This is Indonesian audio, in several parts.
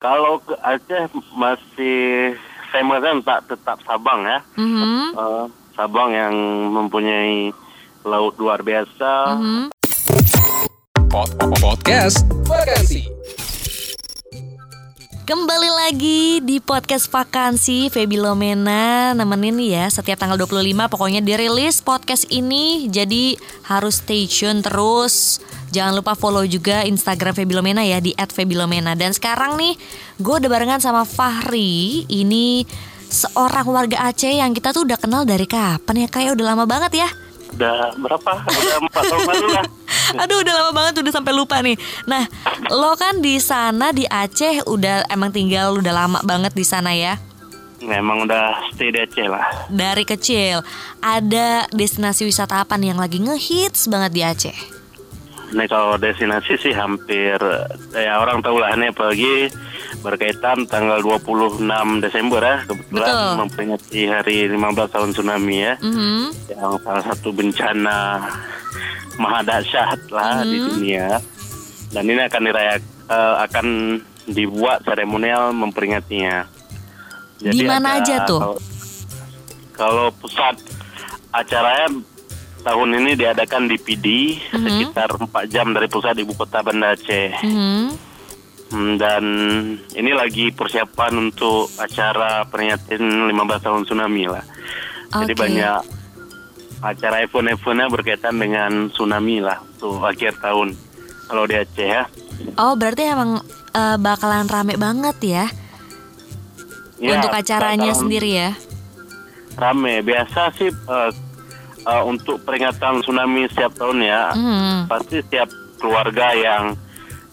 Kalau ke Aceh masih saya mengatakan tak tetap Sabang ya. Mhm. Eh, Sabang yang mempunyai laut luar biasa. Mhm. Pod- Podcast Vakansi. Kembali lagi di podcast vakansi Feby Lomena nemenin ya setiap tanggal 25 pokoknya dirilis podcast ini jadi harus stay tune terus jangan lupa follow juga Instagram Feby Lomena ya di @febilomena dan sekarang nih gue udah barengan sama Fahri ini seorang warga Aceh yang kita tuh udah kenal dari kapan ya kayak udah lama banget ya Udah berapa? Udah empat tahun lalu lah. Aduh udah lama banget udah sampai lupa nih. Nah, lo kan di sana di Aceh udah emang tinggal udah lama banget di sana ya. Memang udah stay di Aceh lah. Dari kecil ada destinasi wisata apa nih yang lagi ngehits banget di Aceh? Ini kalau destinasi sih hampir ya orang tahu lah ini apalagi berkaitan tanggal 26 Desember ya kebetulan Betul. memperingati hari 15 tahun tsunami ya Mhm. yang salah satu bencana maha dahsyat lah di dunia dan ini akan dirayak eh, akan dibuat seremonial memperingatinya. Di mana ada- aja tuh? Kalau, kalau pusat acaranya tahun ini diadakan di PD sekitar 4 jam dari pusat ibu kota Banda Aceh. Mhm. Hmm, dan ini lagi persiapan untuk acara peringatan 15 tahun tsunami lah. Jadi Oke. banyak acara event-eventnya berkaitan dengan tsunami lah untuk akhir tahun kalau di Aceh ya. Oh berarti emang eh, bakalan rame banget ya, Ya, untuk acaranya sendiri ya? Rame. Biasa sih eh, eh, untuk peringatan tsunami setiap tahun ya, Mhm. pasti setiap keluarga yang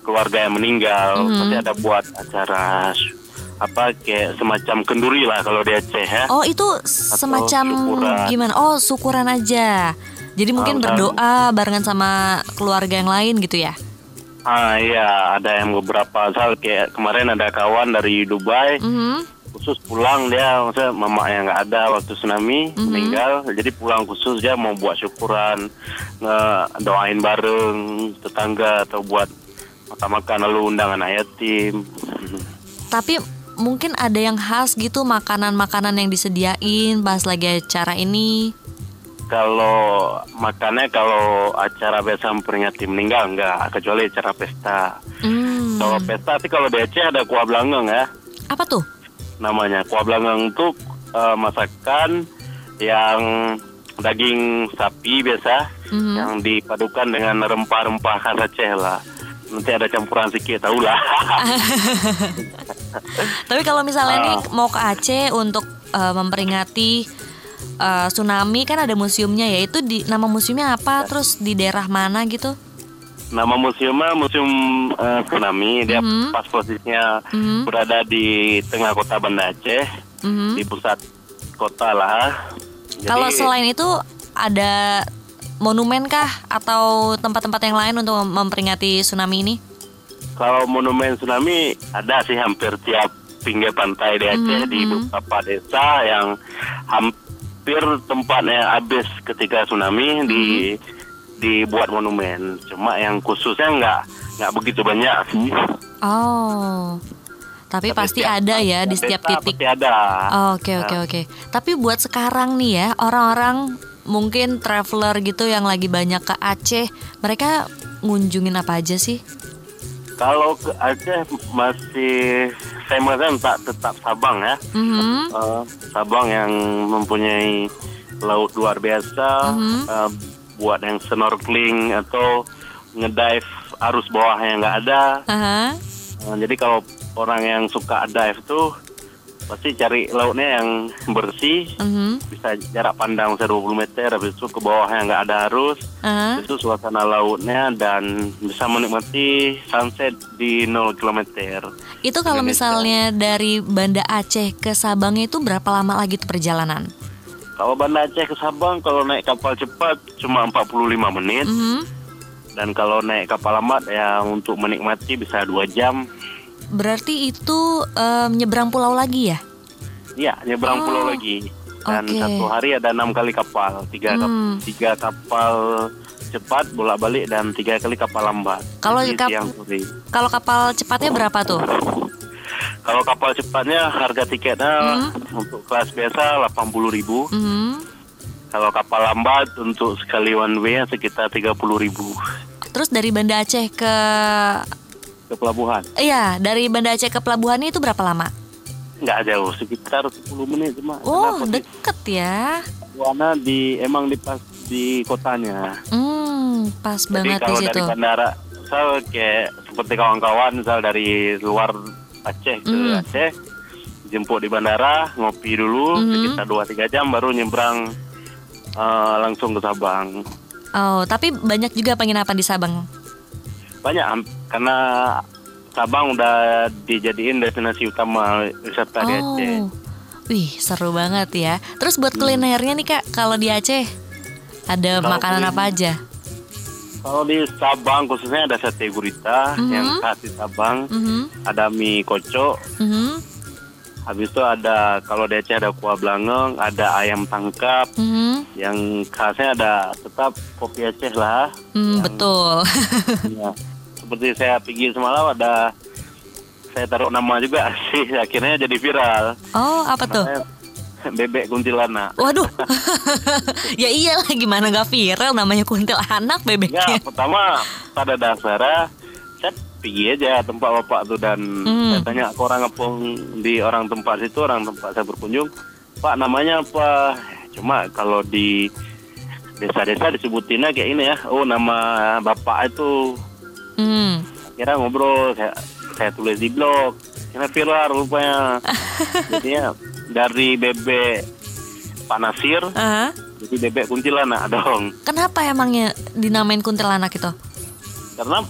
keluarga yang meninggal Mhm. pasti ada buat acara apa kayak semacam kenduri lah kalau di Aceh ya. Oh itu semacam syukuran. gimana? Oh syukuran aja. Jadi mungkin berdoa barengan sama keluarga yang lain gitu ya? Ah iya, ada yang beberapa asal kayak kemarin ada kawan dari Dubai Mhm. khusus pulang dia, maksudnya mama yang nggak ada waktu tsunami Mhm. meninggal, jadi pulang khusus dia mau buat syukuran, doain bareng tetangga atau buat makan-makan lalu undang anak yatim. Tapi mungkin ada yang khas gitu makanan-makanan yang disediain pas lagi acara ini. Kalau makannya kalau acara biasa memperingati meninggal enggak, kecuali acara pesta. Hmm. Kalau pesta sih kalau di Aceh ada kuah belangeng ya. Apa tuh? namanya kuah belangeng itu eh, masakan yang daging sapi biasa Mhm. yang dipadukan dengan rempah-rempah khas Aceh lah nanti ada campuran sedikit tahu lah Tapi kalau misalnya Ah. nih mau ke Aceh untuk eh, memperingati eh, tsunami kan ada museumnya ya. Itu di nama museumnya apa? Terus di daerah mana gitu? nama museumnya museum eh, tsunami dia Mhm. pas posisinya Mhm. berada di tengah kota Banda Aceh Mhm. di pusat kota lah Jadi, Kalau selain itu ada monumen kah atau tempat-tempat yang lain untuk mem- memperingati tsunami ini? Kalau monumen tsunami ada sih hampir tiap pinggir pantai di Aceh Mhm, di beberapa desa yang hampir tempatnya habis ketika tsunami di Mhm. dibuat monumen. Cuma yang khususnya nggak nggak begitu banyak sih. Oh. Tapi, pasti setiap- ada ya di setiap desa titik. Pasti ada. Oke oke oke. Tapi buat sekarang nih ya orang-orang mungkin traveler gitu yang lagi banyak ke Aceh, mereka ngunjungin apa aja sih? Kalau ke Aceh masih saya mengatakan tak tetap Sabang ya. Mhm. Eh, Sabang yang mempunyai laut luar biasa, Mhm. eh, buat yang snorkeling atau ngedive arus bawah yang nggak ada. Aha. Eh, jadi kalau orang yang suka dive tuh pasti cari lautnya yang bersih, Mhm. bisa jarak pandang 20 meter, habis itu ke bawah yang nggak ada arus, Aha. itu suasana lautnya dan bisa menikmati sunset di 0 km. Itu kalau Indonesia. misalnya dari Banda Aceh ke Sabang itu berapa lama lagi tuh perjalanan? Kalau Banda Aceh ke Sabang kalau naik kapal cepat cuma 45 menit Mhm. dan kalau naik kapal lambat ya untuk menikmati bisa dua jam. Berarti itu em, nyebrang pulau lagi ya? Ya nyebrang Oh, pulau lagi dan oke. satu hari ada enam kali kapal, tiga Hmm. tiga kapal cepat bolak balik dan tiga kali kapal lambat. Kalau kap-. Kalau kapal cepatnya berapa tuh? Kalau kapal cepatnya harga tiketnya untuk kelas biasa 80.000 ribu. Mhm. Kalau kapal lambat untuk sekali one way sekitar 30.000 ribu Terus dari Banda Aceh ke ke pelabuhan. Iya, dari Banda Aceh ke pelabuhan itu berapa lama? Nggak jauh, sekitar 10 menit cuma. Oh, Karena posisi deket ya. pelabuhannya di emang di pas di kotanya. Hmm, pas Jadi banget di kalau situ. dari bandara, misal kayak seperti kawan-kawan misal dari luar Aceh ke Mhm. Aceh, jemput di bandara, ngopi dulu Mhm. sekitar 2-3 jam baru nyebrang eh, langsung ke Sabang. Oh, tapi banyak juga penginapan di Sabang. Banyak karena Sabang udah dijadiin destinasi utama wisata di Aceh. Oh, wih seru banget ya. Terus buat kulinernya nih kak, kalau di Aceh ada Kalau makanan kuliner- apa aja? Kalau di Sabang khususnya ada sate gurita Mhm. yang khas di Sabang, Mhm, ada mie kocok, mhm, habis itu ada kalau di Aceh ada kuah belangong, ada ayam tangkap, mhm. yang khasnya ada tetap kopi Aceh lah. Hmm, betul. Ya. Seperti saya pergi semalam ada saya taruh nama juga sih akhirnya jadi viral. oh, apa tuh? Bebek kuntilanak. Waduh, ya iyalah gimana gak viral namanya kuntilanak Ya, bebeknya. pertama pada dasarnya saya pergi aja tempat bapak tuh dan Hmm. saya tanya ke orang ngepung di orang tempat situ orang tempat saya berkunjung pak namanya apa cuma kalau di desa-desa disebutinnya kayak ini ya oh nama bapak itu Hmm. kira ngobrol saya, saya tulis di blog kira viral rupanya jadinya dari bebek Pak Nasir Aha. jadi bebek kuntilanak dong Kenapa emangnya dinamain kuntilanak itu? karena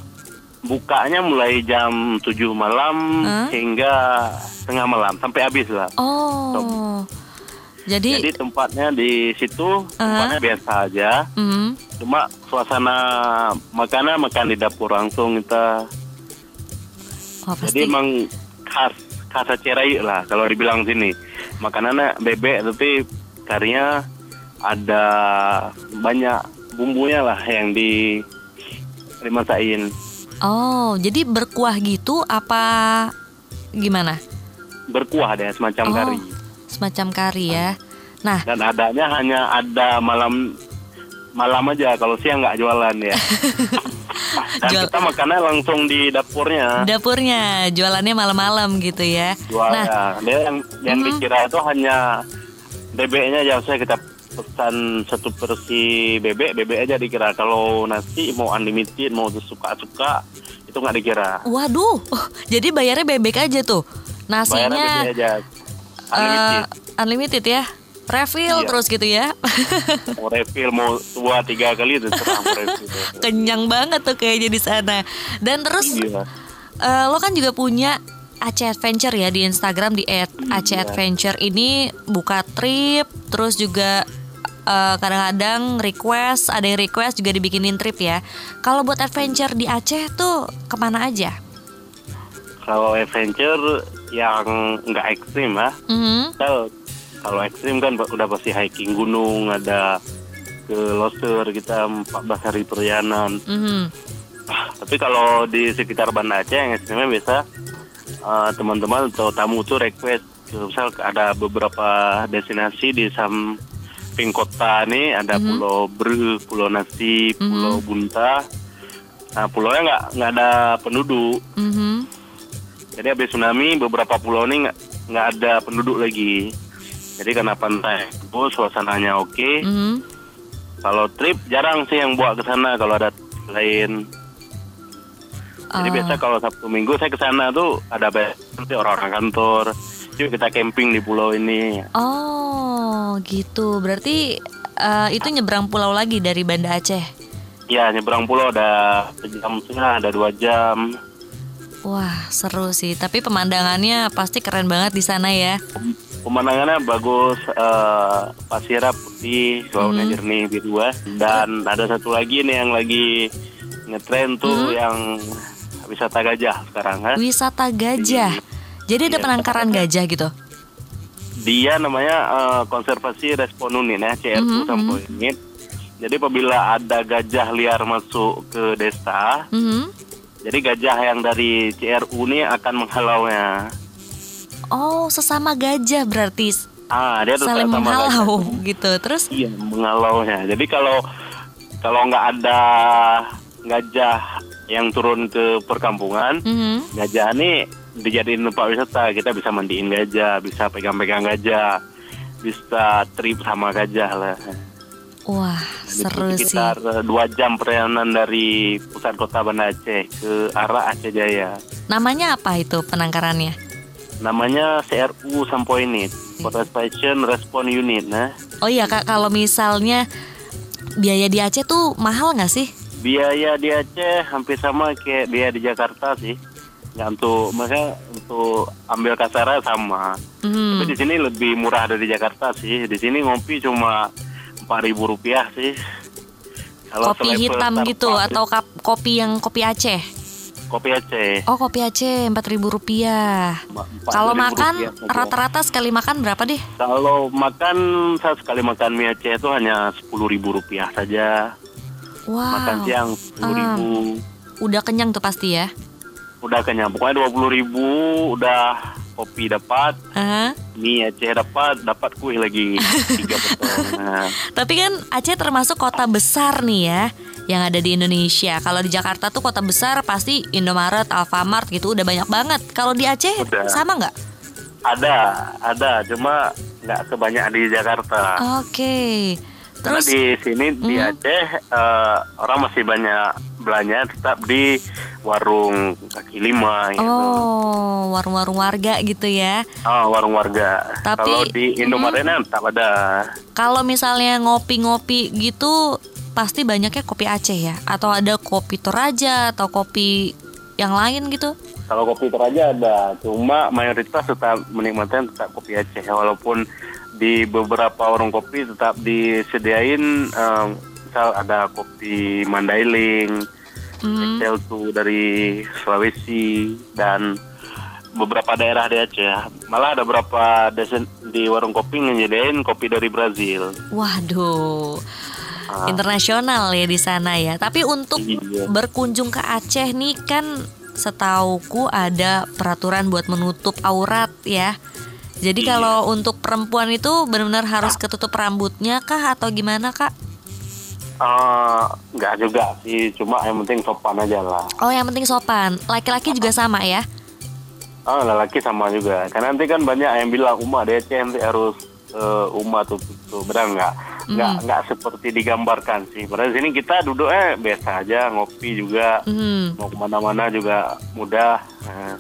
bukanya mulai jam 7 malam Hah? hingga tengah malam sampai habis lah Oh, jadi, jadi tempatnya di situ tempatnya biasa aja hmm, cuma suasana makanan makan di dapur langsung kita oh pasti. Jadi emang khas khas Aceh Raya lah kalau dibilang sini. Makanannya bebek tapi karinya ada banyak bumbunya lah yang di dimasakin. Oh, jadi berkuah gitu apa gimana? Berkuah deh semacam Oh. kari. Semacam kari ya. Nah, Dan adanya hanya ada malam malam aja kalau siang nggak jualan ya. Dan Jual- kita makannya langsung di dapurnya. dapurnya jualannya malam-malam gitu ya. Jual Nah, ya. Dia yang yang Mhm. dikira itu hanya bebeknya aja saya kita pesan satu porsi bebek bebek aja dikira kalau nasi mau unlimited mau suka-suka itu nggak dikira waduh, oh, jadi bayarnya bebek aja tuh. Nasinya bebek aja unlimited unlimited ya. Refill Iya. terus gitu ya. mau refill mau dua tiga kali itu terserah mau refill Kenyang banget tuh kayaknya di sana. Dan terus iya eh, lo kan juga punya Aceh Adventure ya di Instagram di @aceh Iya. Adventure ini buka trip terus juga eh, kadang-kadang request ada yang request juga dibikinin trip ya. Kalau buat adventure di Aceh tuh ke mana aja? kalau adventure yang nggak ekstrim ya Mhm. Misal, kalau ekstrim kan udah pasti hiking gunung ada ke Loser kita 14 hari perjalanan Mhm. Tapi kalau di sekitar Banda Aceh yang ekstrimnya biasa eh, teman-teman atau tamu tuh request misal ada beberapa destinasi di samping kota nih ada Pulau Bre, Pulau Nasi, Pulau Bunta. Nah pulaunya nggak nggak ada penduduk. Mhm. Jadi habis tsunami beberapa pulau ini nggak ada penduduk lagi. Jadi karena pantai itu suasananya oke. Mhm. Kalau trip jarang sih yang bawa ke sana kalau ada lain. Jadi Ah. biasa kalau Sabtu Minggu saya ke sana tuh ada nanti orang-orang kantor. Yuk kita camping di pulau ini. Oh, gitu. Berarti eh, itu nyebrang pulau lagi dari Banda Aceh. Ya nyebrang pulau ada sejam setengah, ada dua jam. Wah, seru sih. Tapi pemandangannya pasti keren banget di sana ya. Pemandangannya bagus, eh, pasirnya putih, lautnya Hmm. jernih biru. Dan ada satu lagi nih yang lagi ngetren Hmm. tuh yang wisata gajah sekarang kan. Wisata gajah. Jadi ada Iya. penangkaran gajah gitu. Dia namanya eh, konservasi respon unit ya, CRU Mhm, sampai unit. Jadi apabila ada gajah liar masuk ke desa, Mhm. Jadi gajah yang dari CRU ini akan menghalaunya. Oh, sesama gajah berarti Ah, dia tuh saling menghalau gajah. gitu. Terus Iya, menghalaunya. Jadi kalau kalau nggak ada gajah yang turun ke perkampungan, mhm. gajah ini dijadiin tempat wisata. Kita bisa mandiin gajah, bisa pegang-pegang gajah, bisa trip sama gajah lah. Wah, itu seru sih. sekitar eh, dua jam perjalanan dari pusat kota Banda Aceh ke arah Aceh Jaya. Namanya apa itu penangkarannya? Namanya CRU Sampoinit, Station Response Unit. Nah, Oh iya Kak, kalau misalnya biaya di Aceh tuh mahal nggak sih? biaya di Aceh hampir sama kayak biaya di Jakarta sih. Ya untuk makanya untuk ambil kasarnya sama. Hmm. Tapi di sini lebih murah dari Jakarta sih. Di sini ngopi cuma ribu rupiah sih. Kalau Kopi hitam gitu Starbucks, atau kap- kopi yang kopi Aceh? kopi Aceh. Oh kopi Aceh empat ribu rupiah. Kalau makan rata-rata sekali makan berapa deh? Kalau makan saya sekali makan mie Aceh itu hanya sepuluh ribu rupiah saja. Makan Wow, siang sepuluh ribu. udah kenyang tuh pasti ya? Udah kenyang. Pokoknya dua puluh ribu udah kopi dapat, Aha. mie Aceh dapat, dapat kue lagi tiga potong. Nah, Tapi kan Aceh termasuk kota besar nih ya yang ada di Indonesia. Kalau di Jakarta tuh kota besar pasti Indomaret, Alfamart gitu udah banyak banget. Kalau di Aceh Udah. sama nggak? ada, ada, cuma nggak sebanyak di Jakarta. Oke. Karena Terus di sini di Hmm. Aceh eh, orang masih banyak belanja tetap di warung kaki lima gitu. oh warung-warung warga gitu ya. Ah, warung warga. Tapi- Kalau di Indomaret kan tetap ada. Kalau misalnya ngopi-ngopi gitu pasti banyaknya kopi Aceh ya atau ada kopi Toraja atau kopi yang lain gitu. Kalau kopi Toraja ada, cuma mayoritas tetap menikmati tetap kopi Aceh walaupun di beberapa warung kopi tetap disediain em, misal ada kopi Mandailing. Excel tuh dari Sulawesi dan beberapa daerah di Aceh. Malah ada beberapa desen di warung kopi nyediain kopi dari Brazil. Waduh. Ah. Internasional ya di sana ya. Tapi untuk Iya. berkunjung ke Aceh nih kan setauku ada peraturan buat menutup aurat ya. Jadi Iya. kalau untuk perempuan itu benar-benar harus ketutup rambutnya kah atau gimana kak? Eh, nggak juga sih, cuma yang penting sopan aja lah. Oh yang penting sopan. Laki-laki juga sama ya? Ah, lelaki sama juga. Karena nanti kan banyak yang bilang Uma di Aceh nanti harus eh, Uma tuh tuh benar nggak? Nggak nggak seperti digambarkan sih. Padahal sini kita duduknya biasa aja, ngopi juga, Hmm. mau ke mana-mana juga mudah. Nah,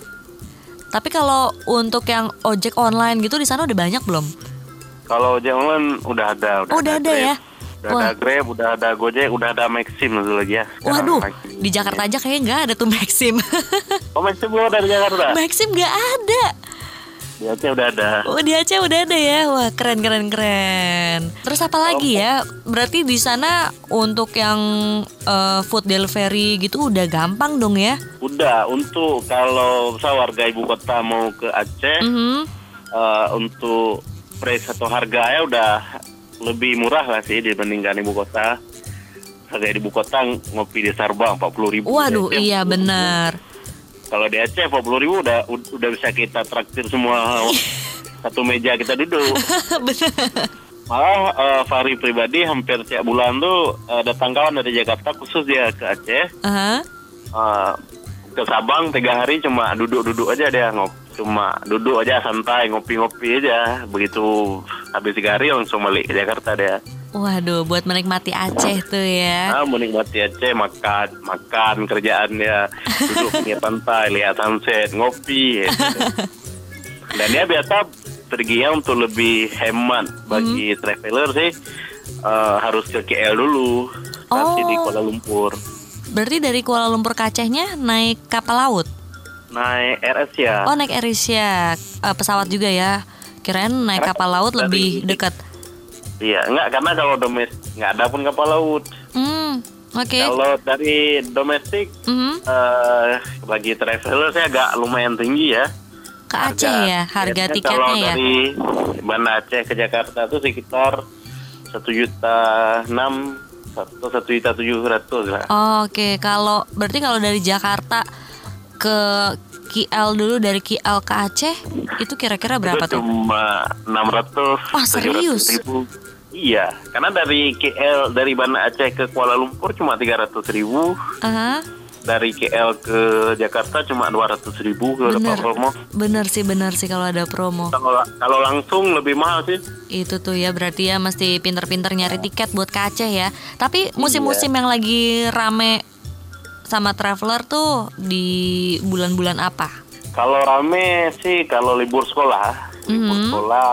Tapi kalau untuk yang ojek online gitu di sana udah banyak belum? kalau jangan udah ada, udah, Oh, udah ada Grab. ya? Udah Wah. ada Grab, udah ada Gojek, udah ada Maxim lagi ya. sekarang Waduh, lagi. di Jakarta aja kayaknya nggak ada tuh Maxim. Oh Maxim belum ada di Jakarta? Maxim nggak ada. Di Aceh udah ada. Oh di Aceh udah ada ya, wah keren keren keren. Terus apa lagi ya? Berarti di sana untuk yang eh, food delivery gitu udah gampang dong ya? Udah, untuk kalau misal warga ibu kota mau ke Aceh, Mhm. eh, untuk price atau harganya udah lebih murah lah sih dibandingkan ibu kota. Harga di ibu kota ngopi di Starbucks 40 ribu. Waduh, iya benar. Kalau di Aceh 40 ribu udah udah bisa kita traktir semua satu meja kita duduk. benar. Malah eh, Fahri pribadi hampir tiap bulan tuh eh, datang kawan dari Jakarta khusus dia ke Aceh. Aha. Eh, ke Sabang tiga hari cuma duduk-duduk aja dia ngop cuma duduk aja santai ngopi-ngopi aja begitu habis tiga hari langsung balik ke Jakarta dia Waduh, buat menikmati Aceh tuh ya. ah menikmati Aceh makan makan kerjaan dia duduk pinggir pantai lihat sunset ngopi ya. dan dia biasa perginya untuk lebih hemat bagi traveler sih eh, harus ke KL dulu nanti di Oh. Kuala Lumpur Berarti dari Kuala Lumpur ke Acehnya naik kapal laut? naik RS ya Oh naik AirAsia, Eh, pesawat juga ya. Kirain naik kapal laut dari- lebih dekat. Iya, enggak karena kalau domestik nggak ada pun kapal laut. Hmm, oke. Kalau dari domestik Mhm. eh bagi traveler saya agak lumayan tinggi ya. Ke Aceh ya, harga tiketnya kalau ya. dari Banda Aceh ke Jakarta itu sekitar satu juta enam atau satu juta tujuh ratus lah. Oh, Oke, kalau berarti kalau dari Jakarta ke KL dulu dari KL ke Aceh itu kira-kira berapa itu tuh? cuma 600 Wah, serius? 700 ribu. Iya, karena dari KL dari Banda Aceh ke Kuala Lumpur cuma 300 ribu, Aha, dari KL ke Jakarta cuma 200 ribu kalau bener, dapat promo. bener sih bener sih kalau ada promo. Kalau kalau langsung lebih mahal sih. Itu tuh ya berarti ya mesti pinter-pinter nyari tiket buat ke Aceh ya. Tapi musim-musim yang lagi rame sama traveler tuh di bulan-bulan apa? Kalau rame sih kalau libur sekolah, libur Mhm. sekolah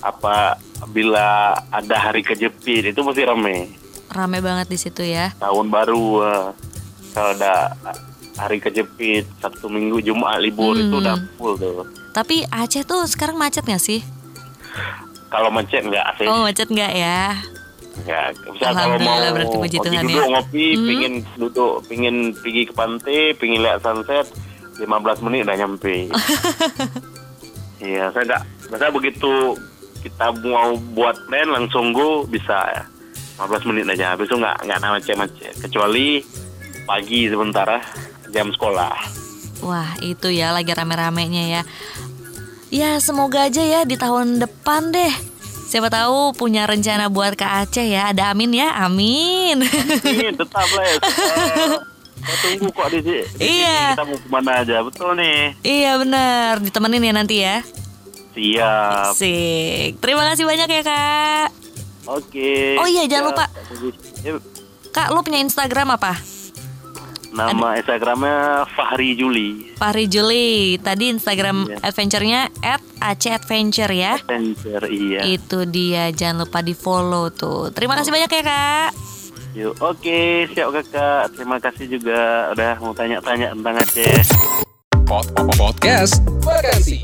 apa bila ada hari kejepit itu mesti rame. Rame banget di situ ya. Tahun baru eh, kalau ada hari kejepit Sabtu Minggu Jumat libur itu Hmm. udah full tuh. Tapi Aceh tuh sekarang macet nggak sih? Kalau macet nggak sih? Oh macet nggak ya? Nggak. Misal kalau mau berarti puji Tuhan duduk ya. ngopi, Hmm. pingin duduk, pingin pergi ke pantai, pingin lihat sunset, 15 menit udah nyampe. Iya, saya nggak. Masa begitu kita mau buat plan langsung go bisa ya. 15 menit aja. Habis itu nggak nggak nama macet-macet. Kecuali pagi sementara jam sekolah. Wah itu ya lagi rame-ramenya ya. Ya semoga aja ya di tahun depan deh. Siapa tahu punya rencana buat ke Aceh ya. Ada amin ya, amin. Ini tetap lah ya. Saya tunggu kok di sini. Iya. Kita mau ke mana aja, betul nih. iya benar, ditemenin ya nanti ya. Siap. Sik. Terima kasih banyak ya kak. Oke. Oh iya, jangan lupa. Kak, lu punya Instagram apa? Nama Instagramnya Fahri Juli. Fahri Juli. Tadi Instagram Iya. adventure-nya at Aceh Adventure ya. Adventure, iya. Itu dia, jangan lupa di follow tuh. Terima kasih banyak ya kak. Yuk, Oke, siap kakak. Terima kasih juga udah mau tanya-tanya tentang Aceh. Pod- Podcast Vakansi.